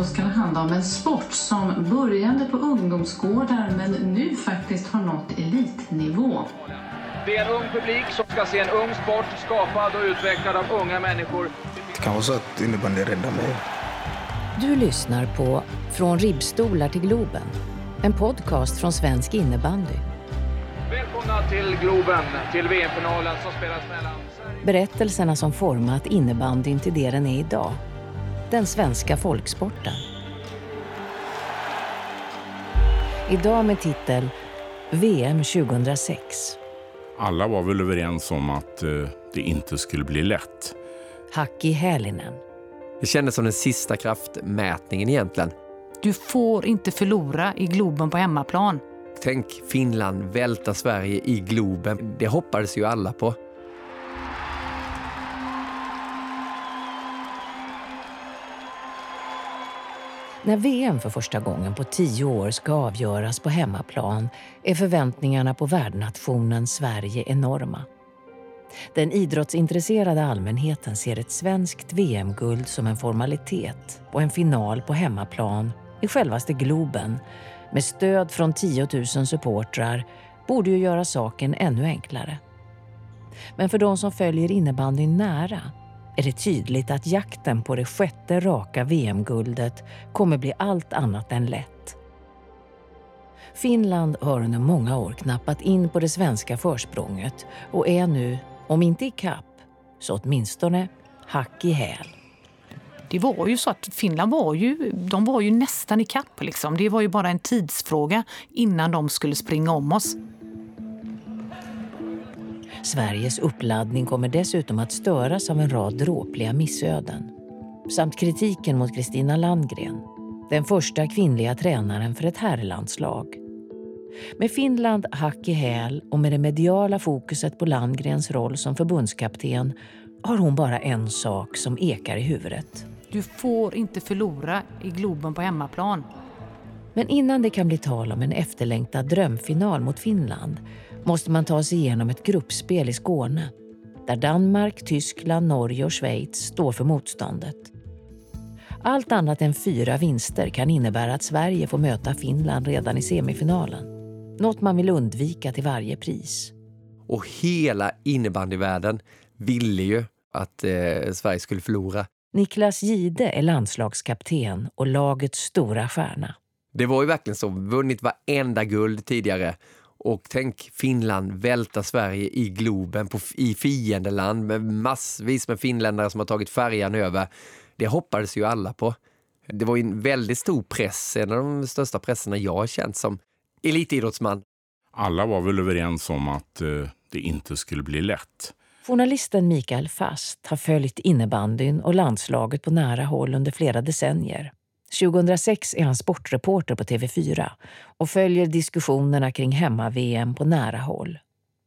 Då ska det handla om en sport som började på ungdomsgårdar men nu faktiskt har nått elitnivå. Det är en ung publik som ska se en ung sport skapad och utvecklad av unga människor. Det kan vara så att innebandy räddar mig. Du lyssnar på Från ribbstolar till Globen, en podcast från svensk innebandy. Välkomna till Globen, till VM-finalen som spelas mellan... Berättelserna som format innebandyn till det den är idag. Den svenska folksporten. Idag med titel VM 2006. Alla var väl överens om att eh, det inte skulle bli lätt. Haki Hälinen. Det kändes som den sista kraftmätningen egentligen. Du får inte förlora i Globen på hemmaplan. Tänk Finland välta Sverige i Globen. Det hoppades ju alla på. När VM för första gången på tio år ska avgöras på hemmaplan är förväntningarna på värdnationen Sverige enorma. Den idrottsintresserade allmänheten ser ett svenskt VM-guld som en formalitet och en final på hemmaplan i självaste Globen med stöd från 10 000 supportrar borde ju göra saken ännu enklare. Men för de som följer innebandyn nära är det tydligt att jakten på det sjätte raka VM-guldet kommer bli allt annat än lätt. Finland har under många år knappat in på det svenska försprånget och är nu, om inte i kapp, så åtminstone hack i häl. Det var ju så att Finland var ju, de var ju nästan i kapp. Liksom. Det var ju bara en tidsfråga innan de skulle springa om oss. Sveriges uppladdning kommer dessutom att störas av en rad dråpliga missöden. Samt kritiken mot Kristina Landgren, den första kvinnliga tränaren för ett herrlandslag. Med Finland hack i häl och med det mediala fokuset på Landgrens roll som förbundskapten har hon bara en sak som ekar i huvudet. Du får inte förlora i Globen på hemmaplan. Men innan det kan bli tal om en efterlängtad drömfinal mot Finland måste man ta sig igenom ett gruppspel i Skåne där Danmark, Tyskland, Norge och Schweiz står för motståndet. Allt annat än fyra vinster kan innebära att Sverige får möta Finland redan i semifinalen. Något man vill undvika till varje pris. Och hela innebandyvärlden ville ju att eh, Sverige skulle förlora. Niklas Gide är landslagskapten och lagets stora stjärna. Det var ju verkligen så. Vunnit varenda guld tidigare. Och tänk Finland välta Sverige i Globen på, i fiendeland med massvis med finländare som har tagit färjan över. Det hoppades ju alla på. Det var ju en väldigt stor press, en av de största presserna jag har känt som elitidrottsman. Alla var väl överens om att eh, det inte skulle bli lätt. Journalisten Mikael Fast har följt innebandyn och landslaget på nära håll under flera decennier. 2006 är han sportreporter på TV4 och följer diskussionerna kring hemma-VM på nära håll.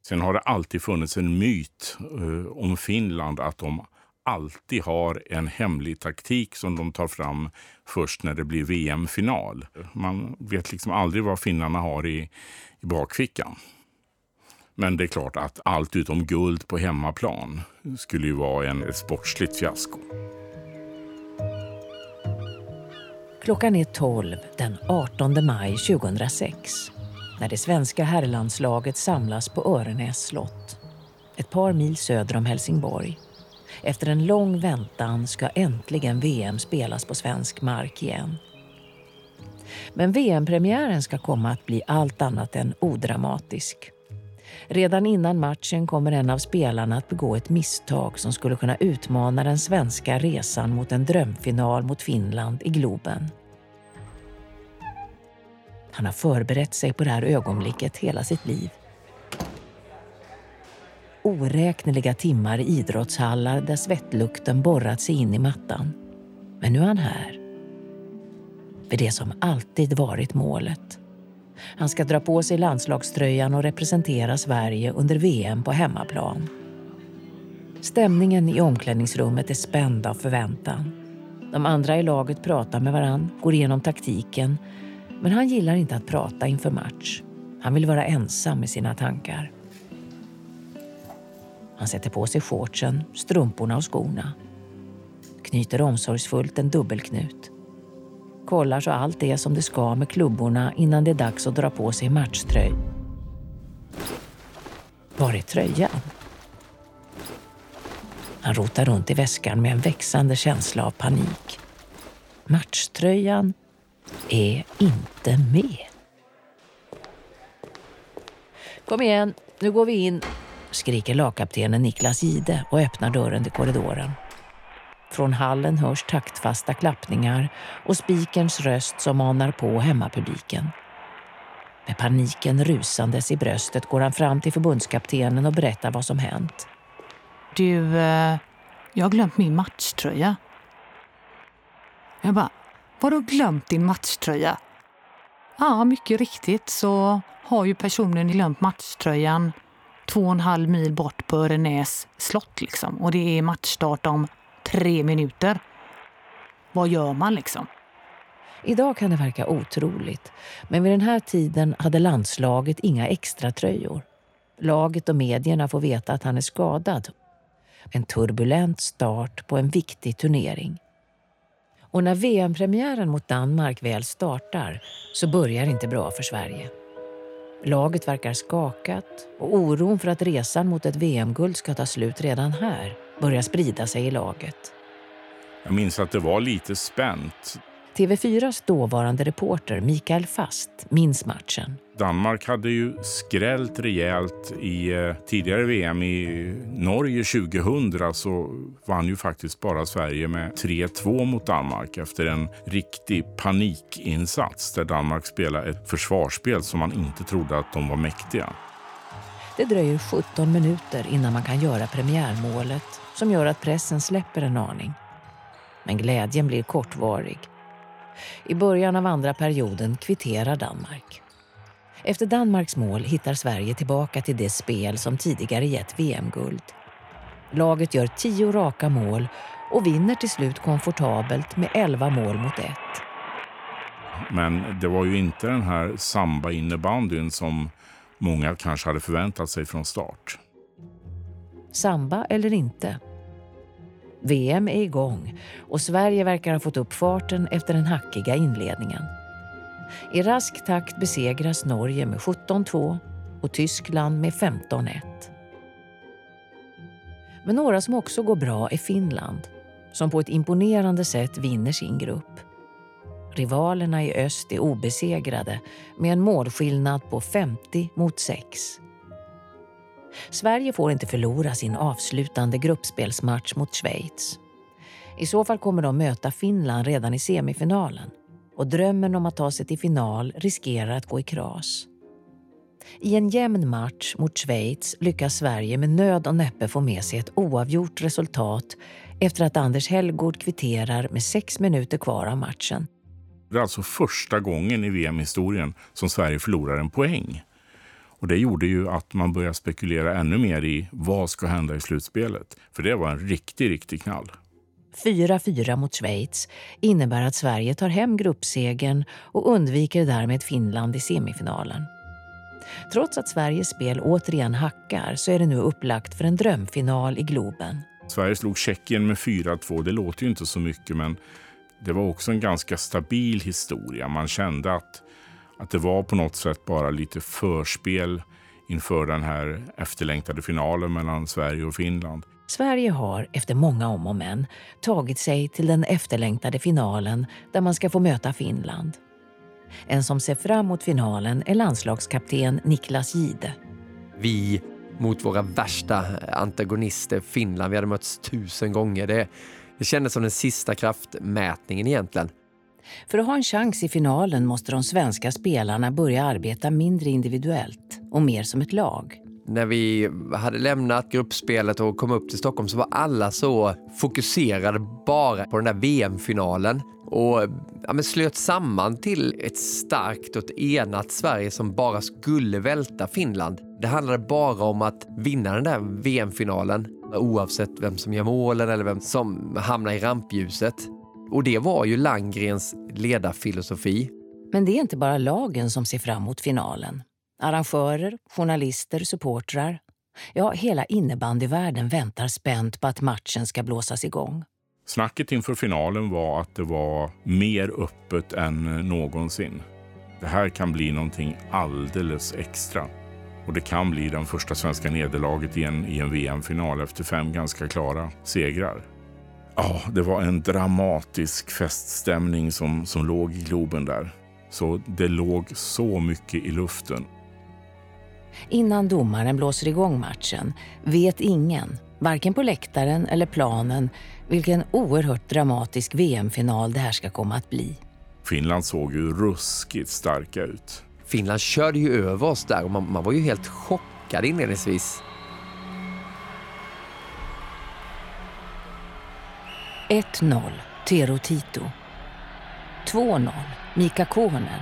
Sen har det alltid funnits en myt eh, om Finland att de alltid har en hemlig taktik som de tar fram först när det blir VM-final. Man vet liksom aldrig vad finnarna har i, i bakfickan. Men det är klart att allt utom guld på hemmaplan skulle ju vara en, ett sportsligt fiasko. Klockan är 12 den 18 maj 2006 när det svenska herrlandslaget samlas på Örenäs slott, ett par mil söder om Helsingborg. Efter en lång väntan ska äntligen VM spelas på svensk mark igen. Men VM-premiären ska komma att bli allt annat än odramatisk. Redan innan matchen kommer en av spelarna att begå ett misstag som skulle kunna utmana den svenska resan mot en drömfinal mot Finland i Globen. Han har förberett sig på det här ögonblicket hela sitt liv. Oräkneliga timmar i idrottshallar där svettlukten borrat sig in i mattan. Men nu är han här. För det som alltid varit målet. Han ska dra på sig landslagströjan och representera Sverige under VM på hemmaplan. Stämningen i omklädningsrummet är spänd av förväntan. De andra i laget pratar med varann, går igenom taktiken. Men han gillar inte att prata inför match. Han vill vara ensam med sina tankar. Han sätter på sig shortsen, strumporna och skorna. Knyter omsorgsfullt en dubbelknut kollar så allt är som det ska med klubborna innan det är dags att dra på sig matchtröj. Var är tröjan? Han rotar runt i väskan med en växande känsla av panik. Matchtröjan är inte med. Kom igen, nu går vi in, skriker lagkaptenen Niklas Gide och öppnar dörren till korridoren. Från hallen hörs taktfasta klappningar och spikerns röst som manar på hemmapubliken. Med paniken rusandes i bröstet går han fram till förbundskaptenen och berättar vad som hänt. Du, eh, jag har glömt min matchtröja. Jag bara, vadå glömt din matchtröja? Ja, mycket riktigt så har ju personen glömt matchtröjan två och en halv mil bort på Örenäs slott liksom. Och det är matchstart om tre minuter. Vad gör man liksom? Idag kan det verka otroligt, men vid den här tiden hade landslaget inga extra tröjor. Laget och medierna får veta att han är skadad. En turbulent start på en viktig turnering. Och när VM-premiären mot Danmark väl startar så börjar det inte bra för Sverige. Laget verkar skakat och oron för att resan mot ett VM-guld ska ta slut redan här börjar sprida sig i laget. Jag minns att det var lite spänt. TV4s dåvarande reporter Mikael Fast minns matchen. Danmark hade ju skrällt rejält i eh, tidigare VM i Norge 2000 så vann ju faktiskt bara Sverige med 3-2 mot Danmark efter en riktig panikinsats där Danmark spelade ett försvarsspel som man inte trodde att de var mäktiga. Det dröjer 17 minuter innan man kan göra premiärmålet som gör att pressen släpper en aning. Men glädjen blir kortvarig. I början av andra perioden kvitterar Danmark. Efter Danmarks mål hittar Sverige tillbaka till det spel som tidigare gett VM-guld. Laget gör tio raka mål och vinner till slut komfortabelt med 11 mål mot ett. Men det var ju inte den här samba-innebandyn som många kanske hade förväntat sig från start. Samba eller inte, VM är igång och Sverige verkar ha fått upp farten efter den hackiga inledningen. I rask takt besegras Norge med 17-2 och Tyskland med 15-1. Men några som också går bra är Finland som på ett imponerande sätt vinner sin grupp. Rivalerna i öst är obesegrade med en målskillnad på 50 mot 6. Sverige får inte förlora sin avslutande gruppspelsmatch mot Schweiz. I så fall kommer de möta Finland redan i semifinalen och drömmen om att ta sig till final riskerar att gå i kras. I en jämn match mot Schweiz lyckas Sverige med nöd och näppe få med sig ett oavgjort resultat efter att Anders Hellgård kvitterar med sex minuter kvar av matchen. Det är alltså första gången i VM-historien som Sverige förlorar en poäng. Och Det gjorde ju att man började spekulera ännu mer i vad ska hända i slutspelet. För det var en riktig, riktig knall. 4-4 mot Schweiz innebär att Sverige tar hem gruppsegern och undviker därmed Finland i semifinalen. Trots att Sveriges spel återigen hackar så är det nu upplagt för en drömfinal i Globen. Sverige slog Tjeckien med 4-2. Det låter ju inte så mycket men det var också en ganska stabil historia. Man kände att att det var på något sätt bara lite förspel inför den här efterlängtade finalen mellan Sverige och Finland. Sverige har, efter många om och men, tagit sig till den efterlängtade finalen där man ska få möta Finland. En som ser fram emot finalen är landslagskapten Niklas Gide. Vi mot våra värsta antagonister, Finland, vi hade mötts tusen gånger. Det, det kändes som den sista kraftmätningen egentligen. För att ha en chans i finalen måste de svenska spelarna börja arbeta mindre individuellt och mer som ett lag. När vi hade lämnat gruppspelet och kom upp till Stockholm så var alla så fokuserade bara på den där VM-finalen och ja, slöt samman till ett starkt och ett enat Sverige som bara skulle välta Finland. Det handlade bara om att vinna den där VM-finalen oavsett vem som gör målen eller vem som hamnar i rampljuset. Och det var ju Langgrens ledarfilosofi. Men det är inte bara lagen som ser fram emot finalen. Arrangörer, journalister, supportrar. Ja, hela innebandyvärlden väntar spänt på att matchen ska blåsas igång. Snacket inför finalen var att det var mer öppet än någonsin. Det här kan bli någonting alldeles extra. Och det kan bli det första svenska nederlaget i en, i en VM-final efter fem ganska klara segrar. Ja, det var en dramatisk feststämning som, som låg i Globen där. Så det låg så mycket i luften. Innan domaren blåser igång matchen vet ingen, varken på läktaren eller planen, vilken oerhört dramatisk VM-final det här ska komma att bli. Finland såg ju ruskigt starka ut. Finland körde ju över oss där och man, man var ju helt chockad inledningsvis. 1-0 Tero Tito. 2-0 Mika Kohonen.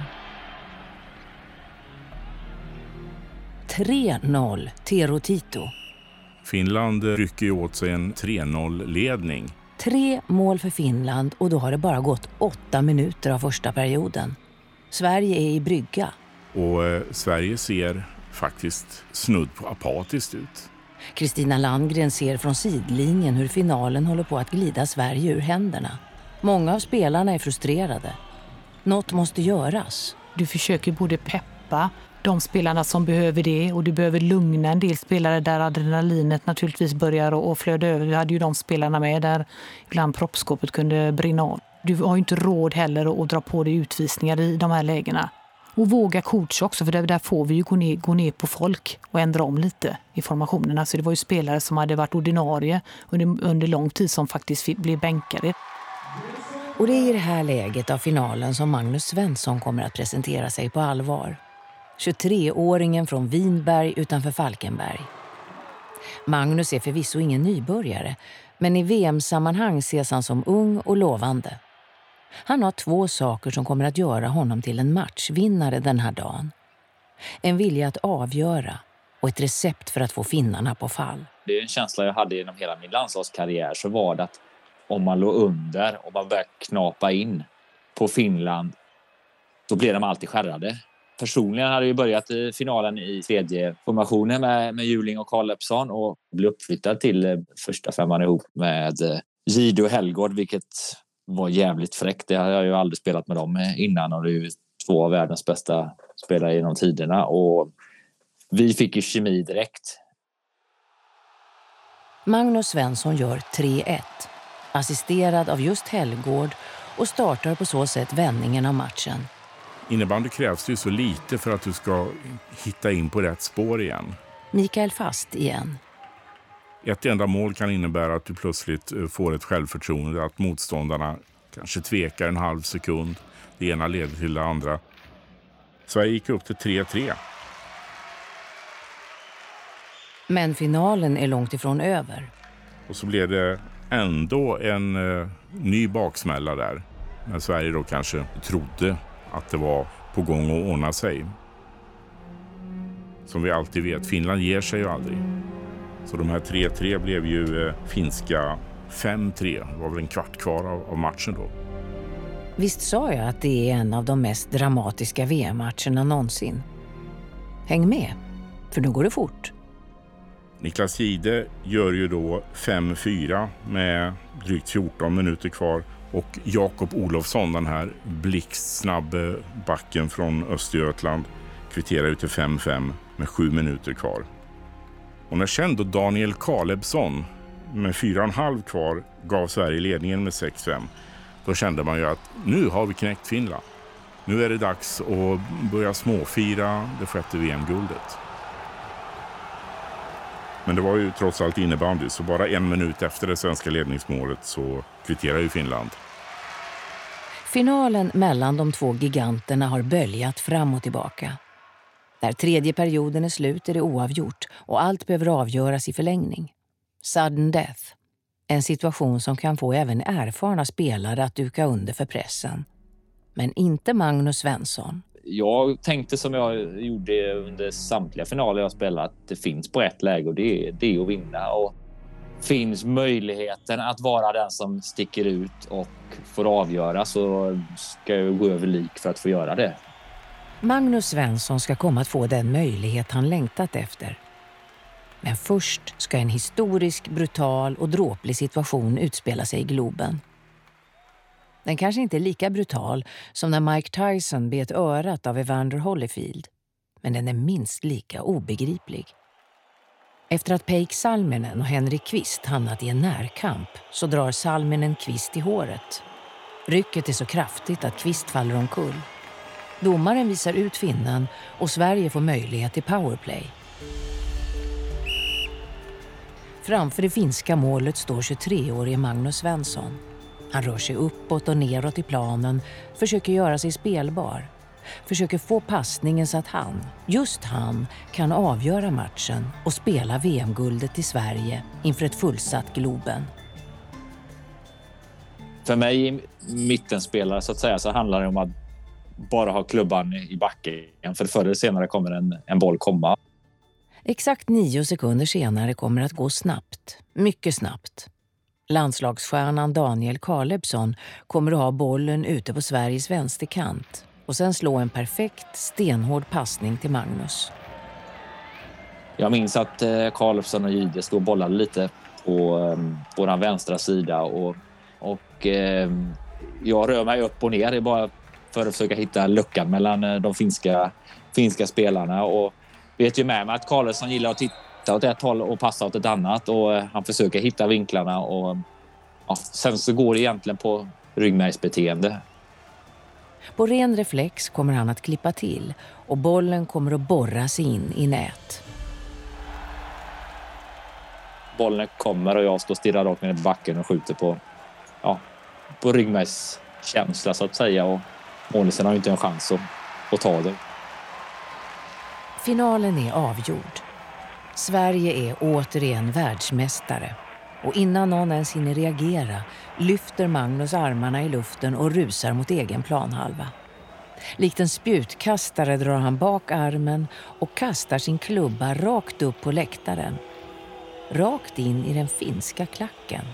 3-0 Tero Tito. Finland rycker ju åt sig en 3-0-ledning. Tre mål för Finland och då har det bara gått åtta minuter av första perioden. Sverige är i brygga. Och eh, Sverige ser faktiskt snudd på apatiskt ut. Kristina Landgren ser från sidlinjen hur finalen håller på att glida Sverige ur händerna. Många av spelarna är frustrerade. Något måste göras. Du försöker både peppa de spelarna som behöver det och du behöver lugna en del spelare där adrenalinet naturligtvis börjar att flöda över. Vi hade ju de spelarna med där ibland proppskåpet kunde brinna av. Du har ju inte råd heller att dra på dig utvisningar i de här lägena. Och våga coacha också, för där får vi ju gå ner, gå ner på folk och ändra om lite i formationerna. Så alltså, det var ju spelare som hade varit ordinarie under, under lång tid som faktiskt blev bänkade. Och det är i det här läget av finalen som Magnus Svensson kommer att presentera sig på allvar. 23-åringen från Vinberg utanför Falkenberg. Magnus är förvisso ingen nybörjare, men i VM-sammanhang ses han som ung och lovande. Han har två saker som kommer att göra honom till en matchvinnare den här dagen. En vilja att avgöra och ett recept för att få finnarna på fall. Det är en känsla jag hade genom hela min landslagskarriär så var det att om man låg under och man började knapa in på Finland, då blev de alltid skärrade. Personligen hade jag börjat i finalen i tredje formationen med, med Juling och Karlepsson och blev uppflyttad till eh, första femman ihop med eh, Gido och Helgård, vilket var jävligt fräckt. Det har jag ju aldrig spelat med dem innan och det är ju två av världens bästa spelare genom tiderna och vi fick ju kemi direkt. Magnus Svensson gör 3-1, assisterad av just Helgård och startar på så sätt vändningen av matchen. Innebandy krävs ju så lite för att du ska hitta in på rätt spår igen. Mikael Fast igen. Ett enda mål kan innebära att du plötsligt eh, får ett självförtroende, att motståndarna kanske tvekar en halv sekund. Det ena leder till det andra. Sverige gick upp till 3-3. Men finalen är långt ifrån över. Och så blev det ändå en uh, ny baksmälla där. När Sverige då kanske trodde att det var på gång att ordna sig. Som vi alltid vet, Finland ger sig ju aldrig. Så de här 3-3 blev ju eh, finska 5-3. Det var väl en kvart kvar av, matchen då. Visst sa jag att det är en av de mest dramatiska VM-matcherna någonsin? Häng med, för nu går det fort. Niklas Gide gör ju då 5-4 med drygt 14 minuter kvar och Jakob Olofsson, den här blixtsnabbe backen från Östergötland, kvitterar ut till 5-5 med sju minuter kvar. Och när sen då Daniel Kalebsson med 4,5 kvar gav Sverige ledningen med 6-5, då kände man ju att nu har vi knäckt Finland. Nu är det dags att börja småfira det sjätte VM-guldet. Men det var ju trots allt innebandy, så bara en minut efter det svenska ledningsmålet så kvitterar ju Finland. Finalen mellan de två giganterna har böljat fram och tillbaka. När tredje perioden är slut är det oavgjort och allt behöver avgöras i förlängning. Sudden death. En situation som kan få även erfarna spelare att duka under för pressen. Men inte Magnus Svensson. Jag tänkte som jag gjorde under samtliga finaler jag spelat att det finns på ett läge och det är, det är att vinna. Och finns möjligheten att vara den som sticker ut och får avgöra så ska jag gå över lik för att få göra det. Magnus Svensson ska komma att få den möjlighet han längtat efter. Men först ska en historisk, brutal och dråplig situation utspela sig i Globen. Den kanske inte är lika brutal som när Mike Tyson bet örat av Evander Holyfield. Men den är minst lika obegriplig. Efter att Peik Salminen och Henrik Kvist hamnat i en närkamp så drar Salminen Kvist i håret. Rycket är så kraftigt att Kvist faller omkull. Domaren visar ut finnen och Sverige får möjlighet till powerplay. Framför det finska målet står 23-årige Magnus Svensson. Han rör sig uppåt och neråt i planen, försöker göra sig spelbar. Försöker få passningen så att han, just han, kan avgöra matchen och spela VM-guldet till Sverige inför ett fullsatt Globen. För mig, mittenspelare, så att säga, så handlar det om att bara ha klubban i backen. För förr eller senare kommer en, en boll komma. Exakt nio sekunder senare kommer att gå snabbt. Mycket snabbt. Landslagsstjärnan Daniel Kalebsson kommer att ha bollen ute på Sveriges vänsterkant och sen slå en perfekt, stenhård passning till Magnus. Jag minns att eh, Kalebsson och Jihde stod och bollade lite på um, vår vänstra sida och, och eh, jag rör mig upp och ner bara för att försöka hitta luckan mellan eh, de finska, finska spelarna. Och vet ju med mig att Karlsson gillar att titta åt ett håll och passa åt ett annat och eh, han försöker hitta vinklarna och ja, sen så går det egentligen på ryggmärgsbeteende. På ren reflex kommer han att klippa till och bollen kommer att borra sig in i nät. Bollen kommer och jag står stirrar rakt ner i backen och skjuter på, ja, på ryggmärgskänsla så att säga. Och målisen har ju inte en chans att, att ta det. Finalen är avgjord. Sverige är återigen världsmästare. Och innan någon ens hinner reagera lyfter Magnus armarna i luften och rusar mot egen planhalva. Likt en spjutkastare drar han bak armen och kastar sin klubba rakt upp på läktaren. Rakt in i den finska klacken.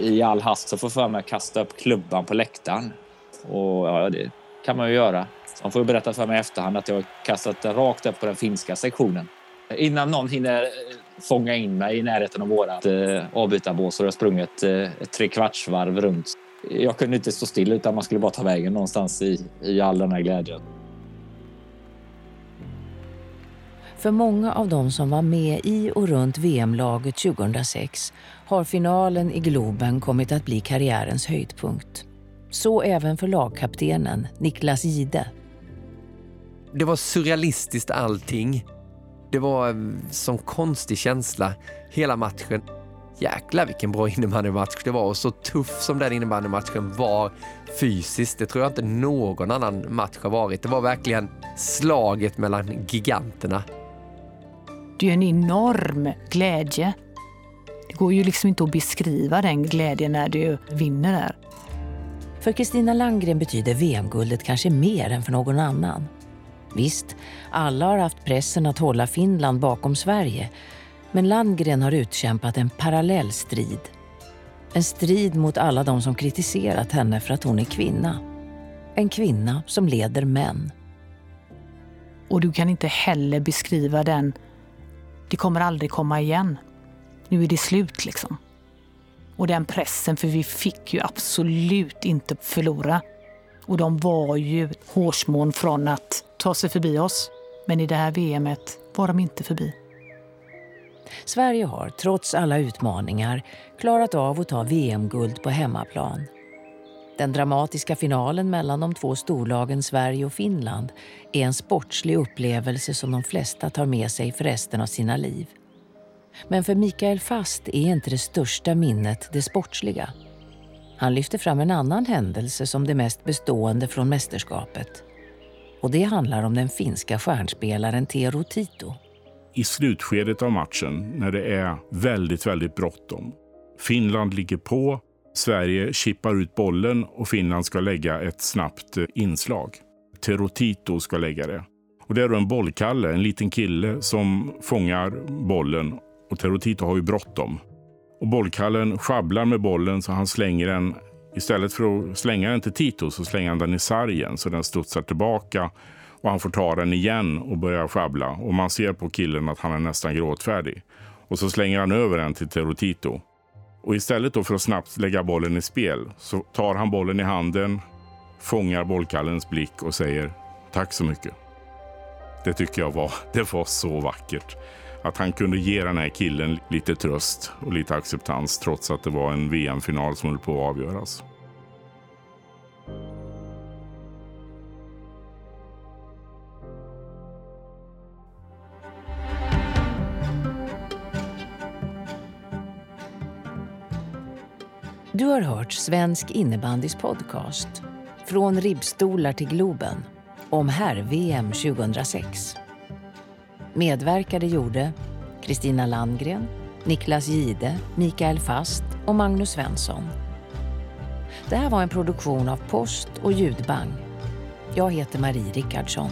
I all hast så får jag för mig att kasta upp klubban på läktaren. Och ja, det kan man ju göra. Han får ju berätta för mig i efterhand att jag har kastat den rakt upp på den finska sektionen. Innan någon hinner eh, fånga in mig i närheten av vårat eh, avbytarbås så har jag sprungit eh, ett trekvartsvarv runt. Jag kunde inte stå still utan man skulle bara ta vägen någonstans i, i all den här glädjen. För många av de som var med i och runt VM-laget 2006 har finalen i Globen kommit att bli karriärens höjdpunkt. Så även för lagkaptenen Niklas Gide. Det var surrealistiskt allting. Det var som konstig känsla hela matchen. Jäklar vilken bra innebandymatch det var och så tuff som den innebandymatchen var fysiskt. Det tror jag inte någon annan match har varit. Det var verkligen slaget mellan giganterna. Det är en enorm glädje. Det går ju liksom inte att beskriva den glädjen när du vinner där. För Kristina Landgren betyder VM-guldet kanske mer än för någon annan. Visst, alla har haft pressen att hålla Finland bakom Sverige. Men Landgren har utkämpat en parallell strid. En strid mot alla de som kritiserat henne för att hon är kvinna. En kvinna som leder män. Och du kan inte heller beskriva den. Det kommer aldrig komma igen. Nu är det slut liksom. Och den pressen, för vi fick ju absolut inte förlora. Och de var ju hårsmån från att ta sig förbi oss. Men i det här VMet var de inte förbi. Sverige har, trots alla utmaningar, klarat av att ta VM-guld på hemmaplan. Den dramatiska finalen mellan de två storlagen Sverige och Finland är en sportslig upplevelse som de flesta tar med sig för resten av sina liv. Men för Mikael Fast är inte det största minnet det sportsliga. Han lyfter fram en annan händelse som det mest bestående från mästerskapet. Och det handlar om den finska stjärnspelaren Tero Tito. I slutskedet av matchen, när det är väldigt, väldigt bråttom. Finland ligger på, Sverige chippar ut bollen och Finland ska lägga ett snabbt eh, inslag. Tero Tito ska lägga det. Och det är då en bollkalle, en liten kille som fångar bollen och Terotito har ju bråttom. Och bollkallen sjabblar med bollen så han slänger den Istället för att slänga den till Tito så slänger han den i sargen så den studsar tillbaka och han får ta den igen och börjar sjabbla och man ser på killen att han är nästan gråtfärdig. Och så slänger han över den till Terotito. Och istället då för att snabbt lägga bollen i spel så tar han bollen i handen, fångar bollkallens blick och säger tack så mycket. Det tycker jag var, det var så vackert. Att han kunde ge den här killen lite tröst och lite acceptans trots att det var en VM-final som höll på att avgöras. Du har hört Svensk innebandys podcast Från ribbstolar till Globen om herr-VM 2006. Medverkade gjorde Kristina Landgren, Niklas Gide, Mikael Fast och Magnus Svensson. Det här var en produktion av Post och ljudbang. Jag heter Marie Rickardsson.